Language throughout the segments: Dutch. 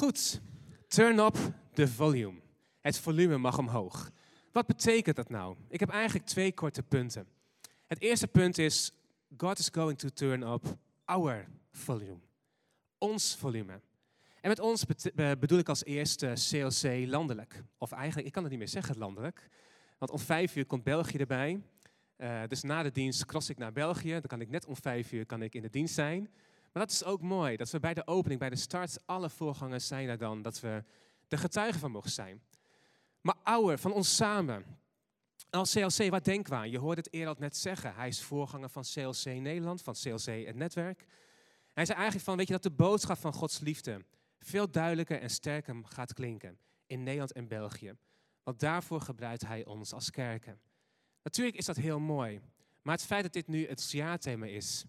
Goed, turn up the volume. Het volume mag omhoog. Wat betekent dat nou? Ik heb eigenlijk twee korte punten. Het eerste punt is, God is going to turn up our volume. Ons volume. En met ons bedoel ik als eerste CLC landelijk. Of eigenlijk, ik kan het niet meer zeggen landelijk. Want om vijf uur komt België erbij. Uh, dus na de dienst cross ik naar België. Dan kan ik net om vijf uur kan ik in de dienst zijn. Maar dat is ook mooi, dat we bij de opening, bij de start, alle voorgangers zijn er dan. Dat we de getuigen van mogen zijn. Maar ouder, van ons samen. Als CLC, wat denken we aan? Je hoorde het Erald net zeggen. Hij is voorganger van CLC Nederland, van CLC het netwerk. Hij zei eigenlijk van, weet je, dat de boodschap van Gods liefde veel duidelijker en sterker gaat klinken in Nederland en België. Want daarvoor gebruikt hij ons als kerken. Natuurlijk is dat heel mooi. Maar het feit dat dit nu het jaarthema is,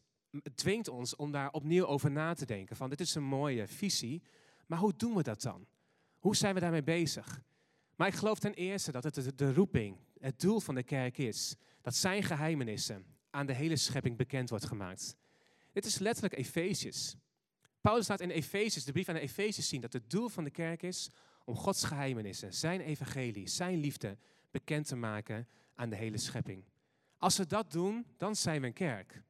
dwingt ons om daar opnieuw over na te denken. Van dit is een mooie visie, maar hoe doen we dat dan? Hoe zijn we daarmee bezig? Maar ik geloof ten eerste dat het de roeping, het doel van de kerk is, dat zijn geheimenissen aan de hele schepping bekend wordt gemaakt. Dit is letterlijk Efeziërs. Paulus laat in Efeziërs, de brief aan de Efeziërs zien dat het doel van de kerk is om Gods geheimenissen, zijn evangelie, zijn liefde bekend te maken aan de hele schepping. Als we dat doen, dan zijn we een kerk.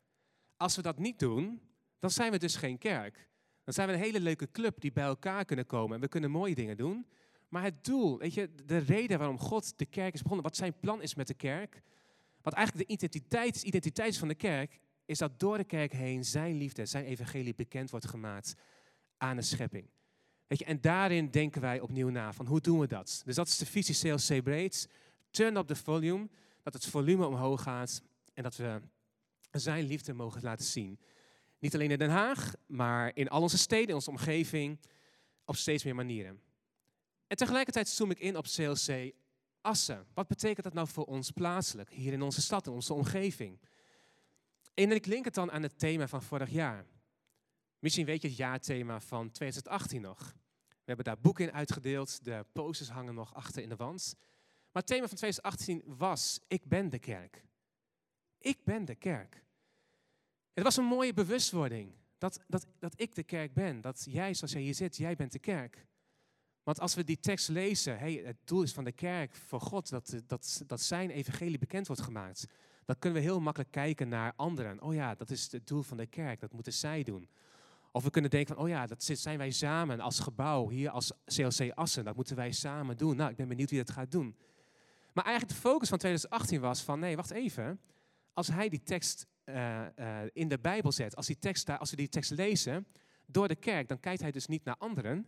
Als we dat niet doen, dan zijn we dus geen kerk. Dan zijn we een hele leuke club die bij elkaar kunnen komen en we kunnen mooie dingen doen. Maar het doel, weet je, de reden waarom God de kerk is begonnen, wat zijn plan is met de kerk, wat eigenlijk de identiteit, identiteit van de kerk, is dat door de kerk heen zijn liefde, zijn evangelie bekend wordt gemaakt aan de schepping. Weet je, en daarin denken wij opnieuw na van hoe doen we dat? Dus dat is de visie CLC Breeds. Turn up the volume, dat het volume omhoog gaat en dat we zijn liefde mogen laten zien. Niet alleen in Den Haag, maar in al onze steden, in onze omgeving, op steeds meer manieren. En tegelijkertijd zoom ik in op CLC Assen. Wat betekent dat nou voor ons plaatselijk, hier in onze stad, in onze omgeving? En ik link het dan aan het thema van vorig jaar. Misschien weet je het jaarthema van 2018 nog. We hebben daar boeken in uitgedeeld, de posters hangen nog achter in de wand. Maar het thema van 2018 was, ik ben de kerk. Ik ben de kerk. Het was een mooie bewustwording dat, dat, dat ik de kerk ben. Dat jij, zoals jij hier zit, jij bent de kerk. Want als we die tekst lezen, het doel is van de kerk voor God dat, dat, dat zijn evangelie bekend wordt gemaakt. Dan kunnen we heel makkelijk kijken naar anderen. Oh ja, dat is het doel van de kerk, dat moeten zij doen. Of we kunnen denken van, oh ja, dat zijn wij samen als gebouw, hier als CLC Assen, dat moeten wij samen doen. Nou, ik ben benieuwd wie dat gaat doen. Maar eigenlijk de focus van 2018 was van, nee, wacht even. Als hij die tekst uh, uh, in de Bijbel zet, als, die tekst als we die tekst lezen door de kerk, dan kijkt hij dus niet naar anderen,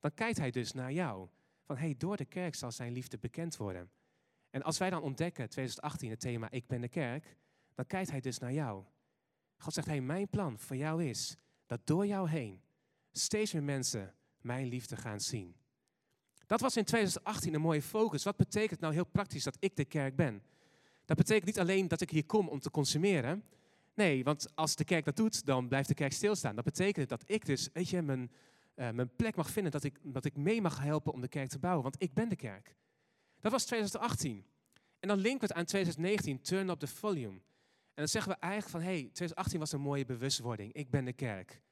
dan kijkt hij dus naar jou. Van hey, door de kerk zal zijn liefde bekend worden. En als wij dan ontdekken, 2018, het thema Ik ben de kerk, dan kijkt hij dus naar jou. God zegt, hey, mijn plan voor jou is dat door jou heen steeds meer mensen mijn liefde gaan zien. Dat was in 2018 een mooie focus. Wat betekent nou heel praktisch dat ik de kerk ben? Dat betekent niet alleen dat ik hier kom om te consumeren. Nee, want als de kerk dat doet, dan blijft de kerk stilstaan. Dat betekent dat ik dus, weet je, mijn, uh, mijn plek mag vinden, dat ik, dat ik mee mag helpen om de kerk te bouwen. Want ik ben de kerk. Dat was 2018. En dan linken we het aan 2019, turn up the volume. En dan zeggen we eigenlijk van, hey, 2018 was een mooie bewustwording. Ik ben de kerk.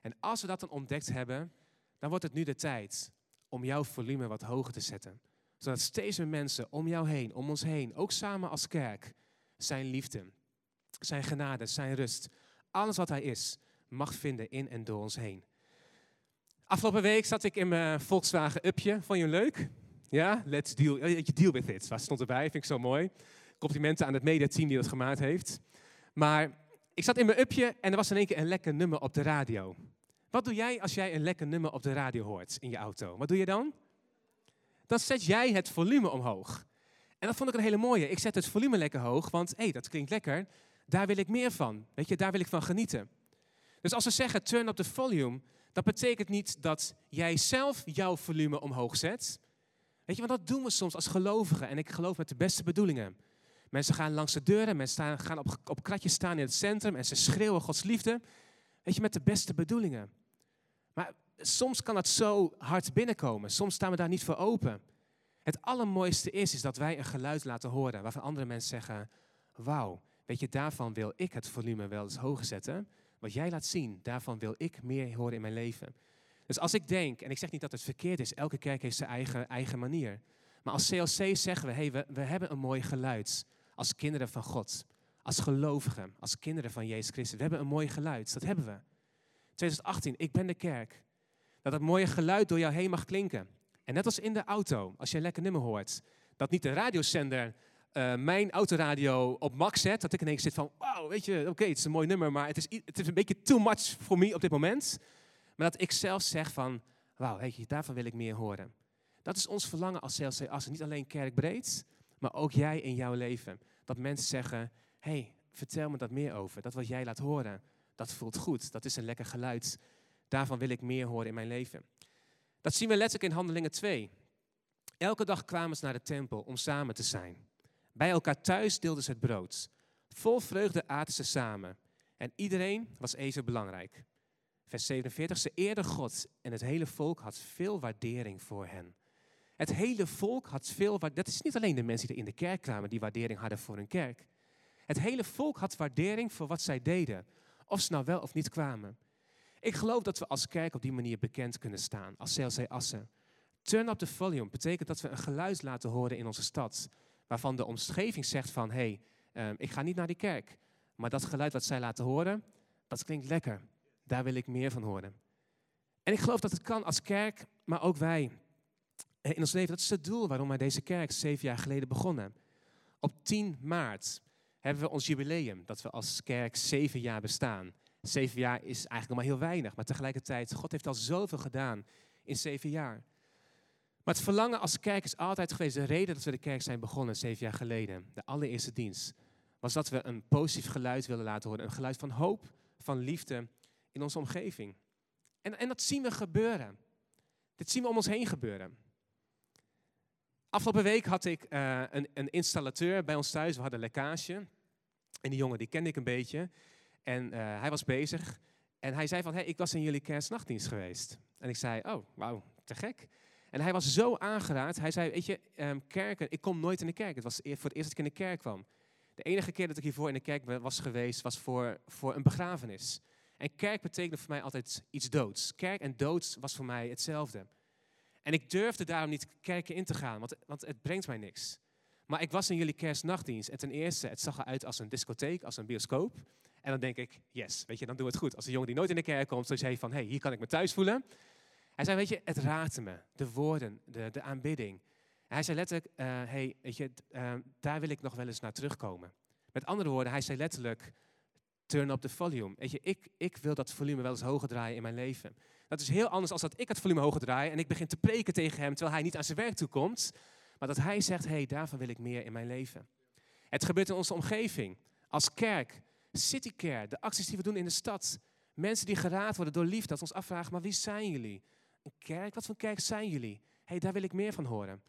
En als we dat dan ontdekt hebben, dan wordt het nu de tijd om jouw volume wat hoger te zetten. Zodat steeds meer mensen om jou heen, om ons heen, ook samen als kerk, zijn liefde, zijn genade, zijn rust, alles wat hij is, mag vinden in en door ons heen. Afgelopen week zat ik in mijn Volkswagen Upje. Vond je hem leuk? Ja, let's deal, deal with it. Wat stond erbij? Vind ik zo mooi. Complimenten aan het mediateam die dat gemaakt heeft. Maar ik zat in mijn upje en er was in één keer een lekker nummer op de radio. Wat doe jij als jij een lekker nummer op de radio hoort in je auto? Wat doe je dan? Dan zet jij het volume omhoog. En dat vond ik een hele mooie. Ik zet het volume lekker hoog, want hé, hey, dat klinkt lekker. Daar wil ik meer van. Weet je, daar wil ik van genieten. Dus als we zeggen turn up the volume, dat betekent niet dat jij zelf jouw volume omhoog zet. Weet je, want dat doen we soms als gelovigen. En ik geloof met de beste bedoelingen. Mensen gaan langs de deuren, mensen gaan op, op kratjes staan in het centrum en ze schreeuwen Gods liefde. Weet je, met de beste bedoelingen. Maar soms kan het zo hard binnenkomen. Soms staan we daar niet voor open. Het allermooiste is, is dat wij een geluid laten horen waarvan andere mensen zeggen, wauw, weet je, daarvan wil ik het volume wel eens hoger zetten. Wat jij laat zien, daarvan wil ik meer horen in mijn leven. Dus als ik denk, en ik zeg niet dat het verkeerd is, elke kerk heeft zijn eigen, eigen manier. Maar als CLC zeggen we, hey, we, we hebben een mooi geluid als kinderen van God. Als gelovigen, als kinderen van Jezus Christus. We hebben een mooi geluid, dat hebben we. 2018, ik ben de kerk. Dat dat mooie geluid door jou heen mag klinken. En net als in de auto, als je een lekker nummer hoort. Dat niet de radiozender uh, mijn autoradio op max zet. Dat ik ineens zit van, wauw, weet je, oké, het is een mooi nummer, maar het is, het is een beetje too much voor me op dit moment. Maar dat ik zelf zeg van, wauw, weet je, daarvan wil ik meer horen. Dat is ons verlangen als CLC Assen. Niet alleen kerkbreed, maar ook jij in jouw leven. Dat mensen zeggen, hey, vertel me dat meer over. Dat wat jij laat horen, dat voelt goed. Dat is een lekker geluid. Daarvan wil ik meer horen in mijn leven. Dat zien we letterlijk in Handelingen 2. Elke dag kwamen ze naar de tempel om samen te zijn. Bij elkaar thuis deelden ze het brood. Vol vreugde aten ze samen. En iedereen was even belangrijk. Vers 47. Ze eerden God en het hele volk had veel waardering voor hen. Het hele volk had veel waardering. Dat is niet alleen de mensen die in de kerk kwamen die waardering hadden voor hun kerk. Het hele volk had waardering voor wat zij deden. Of ze nou wel of niet kwamen. Ik geloof dat we als kerk op die manier bekend kunnen staan. Als CLC Assen. Turn up the volume betekent dat we een geluid laten horen in onze stad waarvan de omgeving zegt van, hé, hey, ehm, ik ga niet naar die kerk. Maar dat geluid wat zij laten horen, dat klinkt lekker. Daar wil ik meer van horen. En ik geloof dat het kan als kerk, maar ook wij in ons leven. Dat is het doel waarom wij deze kerk zeven jaar geleden begonnen. Op 10 maart hebben we ons jubileum, dat we als kerk zeven jaar bestaan. Zeven jaar is eigenlijk nog maar heel weinig, maar tegelijkertijd, God heeft al zoveel gedaan in zeven jaar. Maar het verlangen als kerk is altijd geweest, de reden dat we de kerk zijn begonnen zeven jaar geleden, de allereerste dienst, was dat we een positief geluid willen laten horen. Een geluid van hoop, van liefde in onze omgeving. En, en dat zien we gebeuren. Dit zien we om ons heen gebeuren. Afgelopen week had ik uh, een, een, installateur bij ons thuis. We hadden lekkage. En die jongen, die kende ik een beetje. En uh, hij was bezig. En hij zei van, ik was in jullie kerstnachtdienst geweest. En ik zei, oh, wauw, te gek. En hij was zo aangeraakt. Hij zei, weet je, um, kerken, ik kom nooit in de kerk. Het was voor het eerst dat ik in de kerk kwam. De enige keer dat ik hiervoor in de kerk was geweest, was voor, voor een begrafenis. En kerk betekende voor mij altijd iets doods. Kerk en dood was voor mij hetzelfde. En ik durfde daarom niet kerken in te gaan, want, want het brengt mij niks. Maar ik was in jullie kerstnachtdienst en ten eerste, het zag eruit als een discotheek, als een bioscoop. En dan denk ik, yes, weet je, dan doe het goed. Als een jongen die nooit in de kerk komt, zo zei van, hé, hey, hier kan ik me thuis voelen. Hij zei, weet je, het raakte me. De woorden, de, de aanbidding. Hij zei letterlijk, uh, hey, weet je, uh, daar wil ik nog wel eens naar terugkomen. Met andere woorden, hij zei letterlijk, turn up the volume. Weet je, ik, ik wil dat volume wel eens hoger draaien in mijn leven. Dat is heel anders als dat ik het volume hoger draai en ik begin te preken tegen hem terwijl hij niet aan zijn werk toe komt. Maar dat hij zegt, hey, daarvan wil ik meer in mijn leven. Het gebeurt in onze omgeving. Als kerk, citycare, de acties die we doen in de stad. Mensen die geraad worden door liefde, dat ons afvragen, maar wie zijn jullie? Een kerk? Wat voor kerk zijn jullie? hey, daar wil ik meer van horen.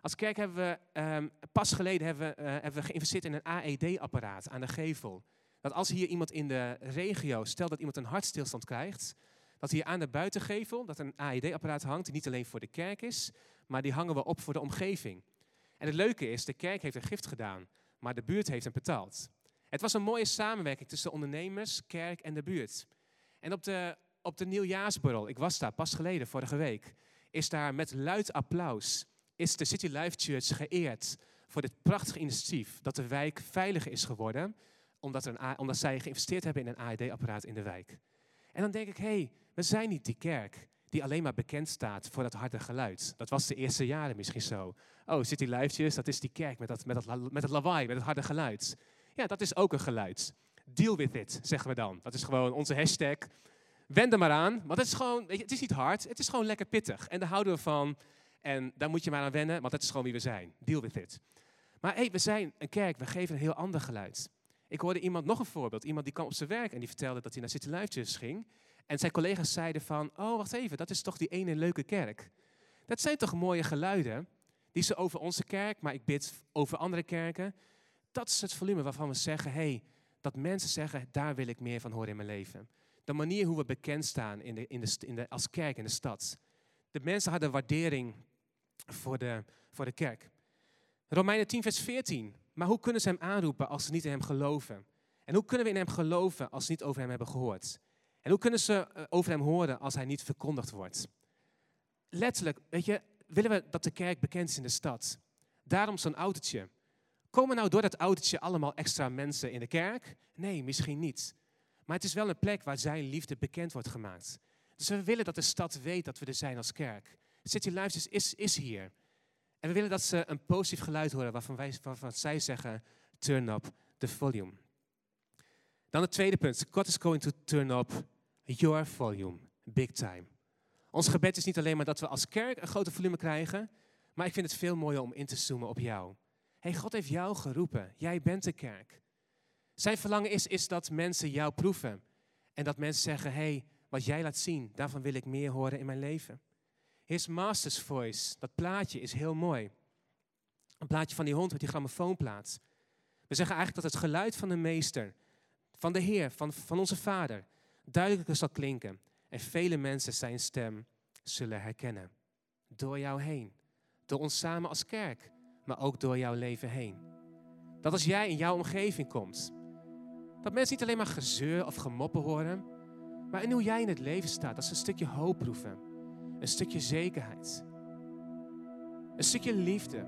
Als kerk hebben we, um, pas geleden hebben we, uh, hebben we geïnvesteerd in een AED-apparaat aan de gevel. Dat als hier iemand in de regio, stel dat iemand een hartstilstand krijgt, dat hier aan de buitengevel dat een AED-apparaat hangt, die niet alleen voor de kerk is, maar die hangen we op voor de omgeving. En het leuke is, de kerk heeft een gift gedaan, maar de buurt heeft hem betaald. Het was een mooie samenwerking tussen ondernemers, kerk en de buurt. En op de op de nieuwjaarsborrel, ik was daar pas geleden, vorige week, is daar met luid applaus, is de City Life Church geëerd voor dit prachtige initiatief dat de wijk veiliger is geworden, omdat, er omdat zij geïnvesteerd hebben in een AED-apparaat in de wijk. En dan denk ik, hé, hey, we zijn niet die kerk die alleen maar bekend staat voor dat harde geluid. Dat was de eerste jaren misschien zo. Oh, City Church, dat is die kerk met, dat, met, dat, met het lawaai, met het harde geluid. Ja, dat is ook een geluid. Deal with it, zeggen we dan. Dat is gewoon onze hashtag. Wend er maar aan, want het is gewoon, het is niet hard, het is gewoon lekker pittig. En daar houden we van. En daar moet je maar aan wennen, want dat is gewoon wie we zijn. Deal with it. Maar hey, we zijn een kerk, we geven een heel ander geluid. Ik hoorde iemand, nog een voorbeeld, iemand die kwam op zijn werk en die vertelde dat hij naar City Life ging. En zijn collega's zeiden van, oh wacht even, dat is toch die ene leuke kerk. Dat zijn toch mooie geluiden, die ze over onze kerk, maar ik bid over andere kerken. Dat is het volume waarvan we zeggen, hey, dat mensen zeggen, daar wil ik meer van horen in mijn leven de manier hoe we bekend staan in de, in de, in de, als kerk in de stad. De mensen hadden waardering voor de, voor de kerk. Romeinen 10, vers 14. Maar hoe kunnen ze hem aanroepen als ze niet in hem geloven? En hoe kunnen we in hem geloven als ze niet over hem hebben gehoord? En hoe kunnen ze eh, over hem horen als hij niet verkondigd wordt? Letterlijk, weet je, willen we dat de kerk bekend is in de stad. Daarom zo'n autootje. Komen nou door dat autootje allemaal extra mensen in de kerk? Nee, misschien niet. Maar het is wel een plek waar zijn liefde bekend wordt gemaakt. Dus we willen dat de stad weet dat we er zijn als kerk. City Lives is, is hier. En we willen dat ze een positief geluid horen waarvan, wij, waarvan zij zeggen, turn up the volume. Dan het tweede punt. God is going to turn up your volume, big time. Ons gebed is niet alleen maar dat we als kerk een groter volume krijgen, maar ik vind het veel mooier om in te zoomen op jou. Hey, God heeft jou geroepen. Jij bent de kerk. Zijn verlangen is, is dat mensen jou proeven. En dat mensen zeggen, hey, wat jij laat zien, daarvan wil ik meer horen in mijn leven. His Master's Voice, dat plaatje is heel mooi. Een plaatje van die hond met die grammofoonplaat. We zeggen eigenlijk dat het geluid van de meester, van de Heer, van, van onze Vader, duidelijker zal klinken. En vele mensen zijn stem zullen herkennen. Door jou heen. Door ons samen als kerk, maar ook door jouw leven heen. Dat als jij in jouw omgeving komt, dat mensen niet alleen maar gezeur of gemoppen horen, maar in hoe jij in het leven staat, dat ze een stukje hoop proeven. Een stukje zekerheid. Een stukje liefde.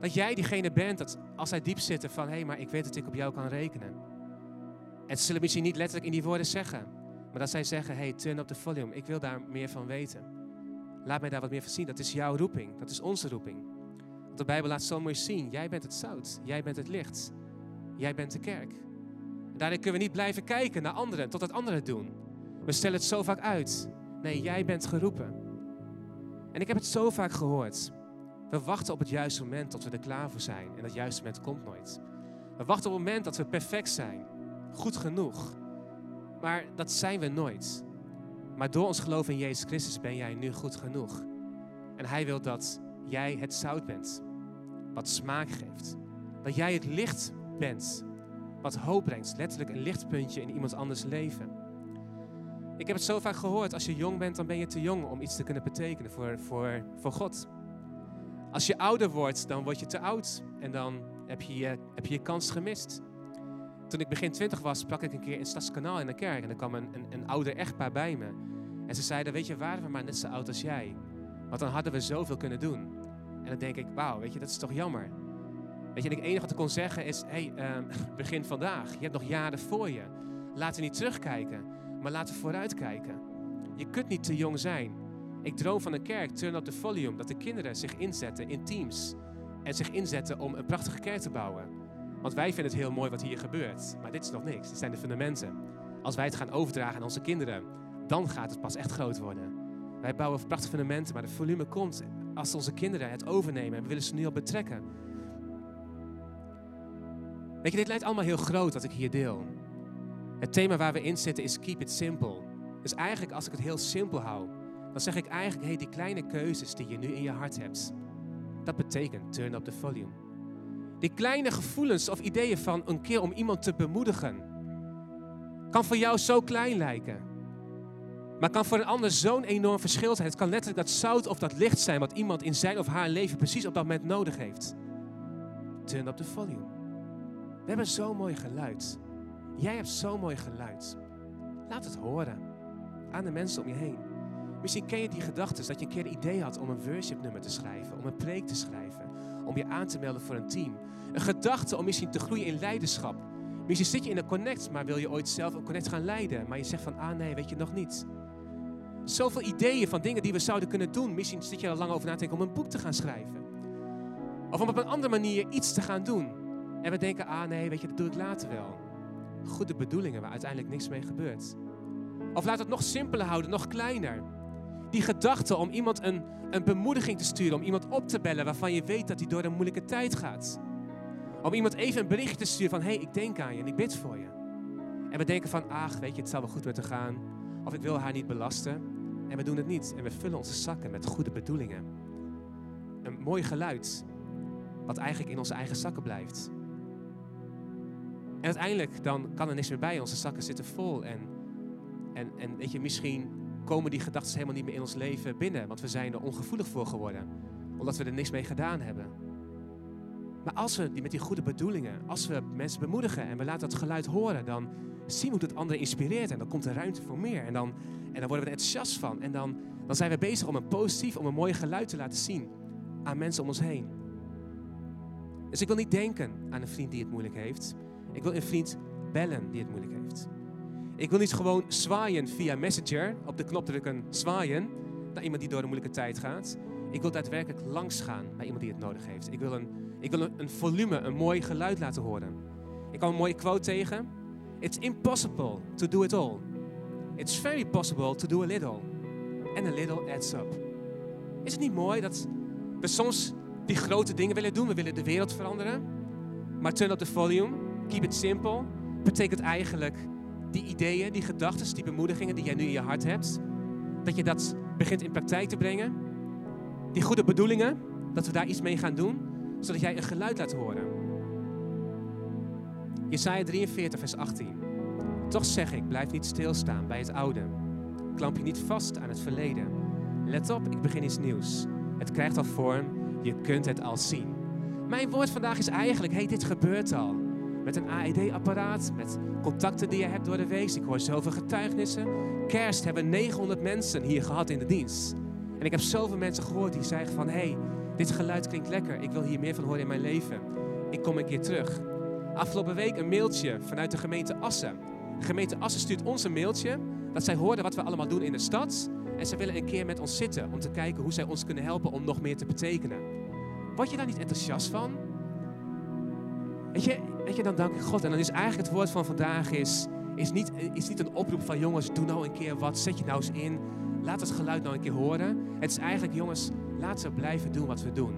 Dat jij diegene bent dat als zij diep zitten van hé, hey, maar ik weet dat ik op jou kan rekenen. En ze zullen misschien niet letterlijk in die woorden zeggen, maar dat zij zeggen, hey, turn up the volume, ik wil daar meer van weten. Laat mij daar wat meer van zien. Dat is jouw roeping, dat is onze roeping. Want de Bijbel laat zo mooi zien, jij bent het zout, jij bent het licht, jij bent de kerk. En daarin kunnen we niet blijven kijken naar anderen, tot het anderen doen. We stellen het zo vaak uit. Nee, jij bent geroepen. En ik heb het zo vaak gehoord. We wachten op het juiste moment tot we er klaar voor zijn. En dat juiste moment komt nooit. We wachten op het moment dat we perfect zijn. Goed genoeg. Maar dat zijn we nooit. Maar door ons geloof in Jezus Christus ben jij nu goed genoeg. En Hij wil dat jij het zout bent. Wat smaak geeft. Dat jij het licht bent. Wat hoop brengt. Letterlijk een lichtpuntje in iemand anders leven. Ik heb het zo vaak gehoord. Als je jong bent, dan ben je te jong om iets te kunnen betekenen voor, voor, voor God. Als je ouder wordt, dan word je te oud. En dan heb je, heb je je kans gemist. Toen ik begin twintig was, sprak ik een keer in Stadskanaal in een kerk. En er kwam een, een, een ouder echtpaar bij me. En ze zeiden, weet je, waren we maar net zo oud als jij. Want dan hadden we zoveel kunnen doen. En dan denk ik, wauw, weet je, dat is toch jammer. Weet je, en het enige wat ik kon zeggen is, hey, uh, begin vandaag. Je hebt nog jaren voor je. Laten we niet terugkijken, maar laten we vooruitkijken. Je kunt niet te jong zijn. Ik droom van een kerk, turn up the volume, dat de kinderen zich inzetten in teams. En zich inzetten om een prachtige kerk te bouwen. Want wij vinden het heel mooi wat hier gebeurt. Maar dit is nog niks. Dit zijn de fundamenten. Als wij het gaan overdragen aan onze kinderen, dan gaat het pas echt groot worden. Wij bouwen prachtige fundamenten, maar de volume komt als onze kinderen het overnemen. En we willen ze nu al betrekken. Weet je, dit lijkt allemaal heel groot wat ik hier deel. Het thema waar we in zitten is keep it simple. Dus eigenlijk als ik het heel simpel hou, dan zeg ik eigenlijk, hey, die kleine keuzes die je nu in je hart hebt, dat betekent turn up the volume. Die kleine gevoelens of ideeën van een keer om iemand te bemoedigen, kan voor jou zo klein lijken. Maar kan voor een ander zo'n enorm verschil zijn. Het kan letterlijk dat zout of dat licht zijn wat iemand in zijn of haar leven precies op dat moment nodig heeft. Turn up the volume. We hebben zo'n mooi geluid. Jij hebt zo'n mooi geluid. Laat het horen aan de mensen om je heen. Misschien ken je die gedachten dat je een keer een idee had om een worship nummer te schrijven, om een preek te schrijven, om je aan te melden voor een team. Een gedachte om misschien te groeien in leiderschap. Misschien zit je in een connect, maar wil je ooit zelf een connect gaan leiden, maar je zegt van, ah nee, weet je nog niet. Zoveel ideeën van dingen die we zouden kunnen doen. Misschien zit je er lang over na te denken om een boek te gaan schrijven. Of om op een andere manier iets te gaan doen. En we denken, ah nee, weet je, dat doe ik later wel. Goede bedoelingen waar uiteindelijk niks mee gebeurt. Of laat het nog simpeler houden, nog kleiner. Die gedachte om iemand een, een bemoediging te sturen, om iemand op te bellen waarvan je weet dat hij door een moeilijke tijd gaat. Om iemand even een bericht te sturen van, hé, hey, ik denk aan je en ik bid voor je. En we denken van, ach, weet je, het zal wel goed met haar gaan. Of ik wil haar niet belasten. En we doen het niet. En we vullen onze zakken met goede bedoelingen. Een mooi geluid, wat eigenlijk in onze eigen zakken blijft. En uiteindelijk dan kan er niks meer bij. Onze zakken zitten vol. En, en, en weet je, misschien komen die gedachten helemaal niet meer in ons leven binnen. Want we zijn er ongevoelig voor geworden. Omdat we er niks mee gedaan hebben. Maar als we die met die goede bedoelingen, als we mensen bemoedigen en we laten dat geluid horen, dan zien hoe het anderen inspireert. En dan komt er ruimte voor meer. En dan, en dan worden we er enthousiast van. En dan, dan zijn we bezig om een positief, om een mooi geluid te laten zien aan mensen om ons heen. Dus ik wil niet denken aan een vriend die het moeilijk heeft. Ik wil een vriend bellen die het moeilijk heeft. Ik wil niet gewoon zwaaien via Messenger, op de knop drukken zwaaien, naar iemand die door een moeilijke tijd gaat. Ik wil daadwerkelijk langs gaan bij iemand die het nodig heeft. Ik wil een, ik wil volume, een mooi geluid laten horen. Ik kwam een mooie quote tegen. It's impossible to do it all. It's very possible to do a little. And a little adds up. Is het niet mooi dat we soms die grote dingen willen doen? We willen de wereld veranderen. Maar turn up the volume, keep it simple, betekent eigenlijk die ideeën, die gedachten, die bemoedigingen die jij nu in je hart hebt, dat je dat begint in praktijk te brengen. Die goede bedoelingen, dat we daar iets mee gaan doen, zodat jij een geluid laat horen. Jesaja 43, vers 18. Toch zeg ik, blijf niet stilstaan bij het oude. Klamp je niet vast aan het verleden. Let op, ik begin iets nieuws. Het krijgt al vorm, je kunt het al zien. Mijn woord vandaag is eigenlijk, hey, dit gebeurt al. Met een AED-apparaat, met contacten die je hebt door de week. Ik hoor zoveel getuigenissen. Kerst hebben 900 mensen hier gehad in de dienst. En ik heb zoveel mensen gehoord die zeggen van, hey, dit geluid klinkt lekker. Ik wil hier meer van horen in mijn leven. Ik kom een keer terug. Afgelopen week een mailtje vanuit de gemeente Assen. De gemeente Assen stuurt ons een mailtje dat zij hoorden wat we allemaal doen in de stad. En ze willen een keer met ons zitten om te kijken hoe zij ons kunnen helpen om nog meer te betekenen. Word je daar niet enthousiast van? Weet je, weet je, dan dank ik God. En dan is eigenlijk het woord van vandaag is, is, niet, is niet een oproep van jongens, doe nou een keer wat, zet je nou eens in. Laat het geluid nou een keer horen. Het is eigenlijk jongens, laten we blijven doen wat we doen.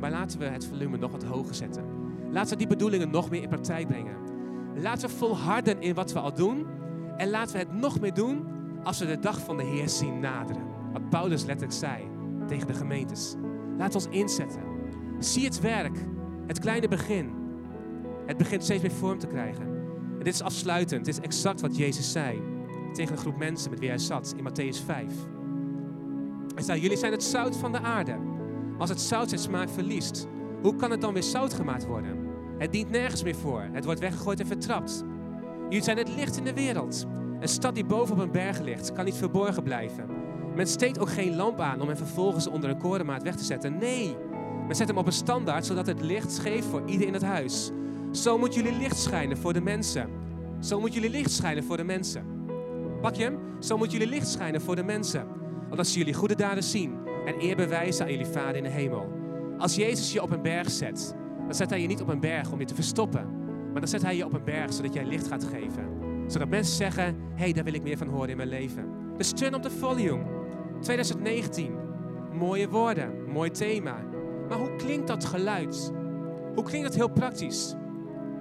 Maar laten we het volume nog wat hoger zetten. Laten we die bedoelingen nog meer in praktijk brengen. Laten we volharden in wat we al doen. En laten we het nog meer doen als we de dag van de Heer zien naderen. Wat Paulus letterlijk zei tegen de gemeentes. Laat ons inzetten. Zie het werk. Het kleine begin. Het begint steeds meer vorm te krijgen. En dit is afsluitend. Dit is exact wat Jezus zei tegen een groep mensen met wie hij zat in Matthäus 5. Hij zei, jullie zijn het zout van de aarde. Als het zout zijn smaak verliest, hoe kan het dan weer zout gemaakt worden? Het dient nergens meer voor. Het wordt weggegooid en vertrapt. Jullie zijn het licht in de wereld. Een stad die boven op een berg ligt, kan niet verborgen blijven. Men steekt ook geen lamp aan om hem vervolgens onder een korenmaat weg te zetten. Nee, men zet hem op een standaard zodat het licht geeft voor ieder in het huis. Zo moet jullie licht schijnen voor de mensen. Zo moet jullie licht schijnen voor de mensen. Pak je hem? Zo moet jullie licht schijnen voor de mensen. Want ze jullie goede daden zien en eer bewijzen aan jullie Vader in de hemel. Als Jezus je op een berg zet, dan zet hij je niet op een berg om je te verstoppen. Maar dan zet hij je op een berg zodat jij licht gaat geven. Zodat mensen zeggen, hé, hey, daar wil ik meer van horen in mijn leven. Dus turn op de volume. 2019. Mooie woorden, mooi thema. Maar hoe klinkt dat geluid? Hoe klinkt dat heel praktisch?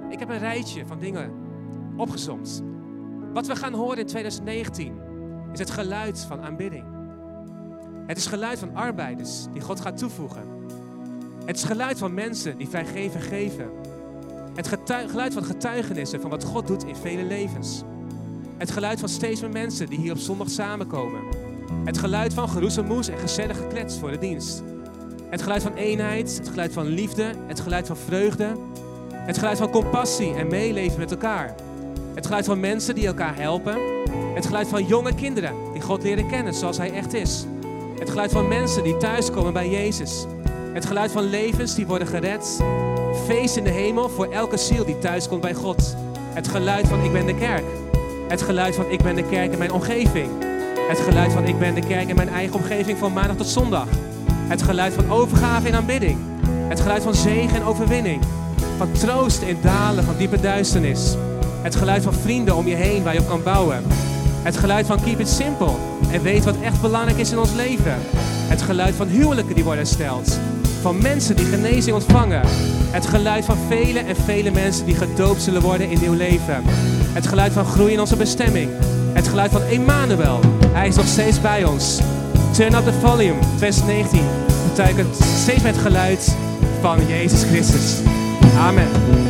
Ik heb een rijtje van dingen opgezomd. Wat we gaan horen in 2019 is het geluid van aanbidding. Het is geluid van arbeiders die God gaat toevoegen. Het is geluid van mensen die vrijgeven geven. Het geluid van getuigenissen van wat God doet in vele levens. Het geluid van steeds meer mensen die hier op zondag samenkomen. Het geluid van geroezemoes en gezellig geklets voor de dienst. Het geluid van eenheid, het geluid van liefde, het geluid van vreugde. Het geluid van compassie en meeleven met elkaar. Het geluid van mensen die elkaar helpen. Het geluid van jonge kinderen die God leren kennen zoals Hij echt is. Het geluid van mensen die thuiskomen bij Jezus. Het geluid van levens die worden gered. Feest in de hemel voor elke ziel die thuiskomt bij God. Het geluid van ik ben de kerk. Het geluid van ik ben de kerk in mijn omgeving. Het geluid van ik ben de kerk in mijn eigen omgeving van maandag tot zondag. Het geluid van overgave en aanbidding. Het geluid van zegen en overwinning. Van troost in dalen van diepe duisternis. Het geluid van vrienden om je heen waar je op kan bouwen. Het geluid van keep it simple en weet wat echt belangrijk is in ons leven. Het geluid van huwelijken die worden hersteld. Van mensen die genezing ontvangen. Het geluid van vele en vele mensen die gedoopt zullen worden in nieuw leven. Het geluid van groei in onze bestemming. Het geluid van Emmanuel. Hij is nog steeds bij ons. Turn up the volume, 2019. Betekent steeds met het geluid van Jezus Christus. Amen.